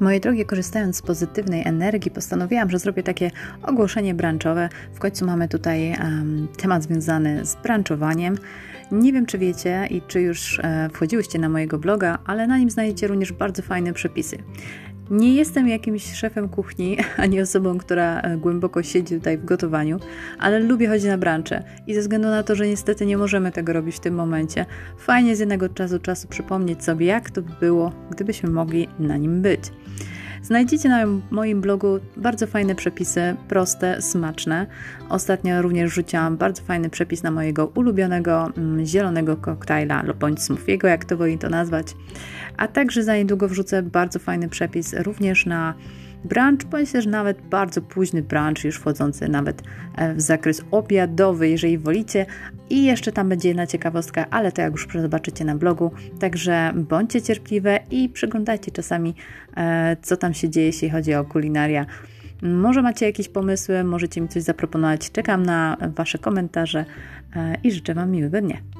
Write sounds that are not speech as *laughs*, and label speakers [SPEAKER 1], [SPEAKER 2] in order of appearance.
[SPEAKER 1] Moje drogie, korzystając z pozytywnej energii, postanowiłam, że zrobię takie ogłoszenie branżowe. W końcu mamy tutaj um, temat związany z branżowaniem. Nie wiem, czy wiecie i czy już e, wchodziłyście na mojego bloga, ale na nim znajdziecie również bardzo fajne przepisy. Nie jestem jakimś szefem kuchni, *laughs* ani osobą, która e, głęboko siedzi tutaj w gotowaniu, ale lubię chodzić na brancze i ze względu na to, że niestety nie możemy tego robić w tym momencie, fajnie z jednego czasu czasu przypomnieć sobie, jak to by było, gdybyśmy mogli na nim być. Znajdziecie na moim blogu bardzo fajne przepisy, proste, smaczne. Ostatnio również rzuciłam bardzo fajny przepis na mojego ulubionego mm, zielonego koktajla bądź smoothiego, jak to woli to nazwać. A także za niedługo wrzucę bardzo fajny przepis również na brunch, bądź też nawet bardzo późny brunch, już wchodzący nawet e, w zakres obiadowy, jeżeli wolicie. I jeszcze tam będzie jedna ciekawostka, ale to jak już zobaczycie na blogu. Także bądźcie cierpliwe i przyglądajcie czasami, e, co tam się dzieje, jeśli chodzi o kulinaria. Może macie jakieś pomysły, możecie mi coś zaproponować. Czekam na Wasze komentarze e, i życzę Wam miłego dnia.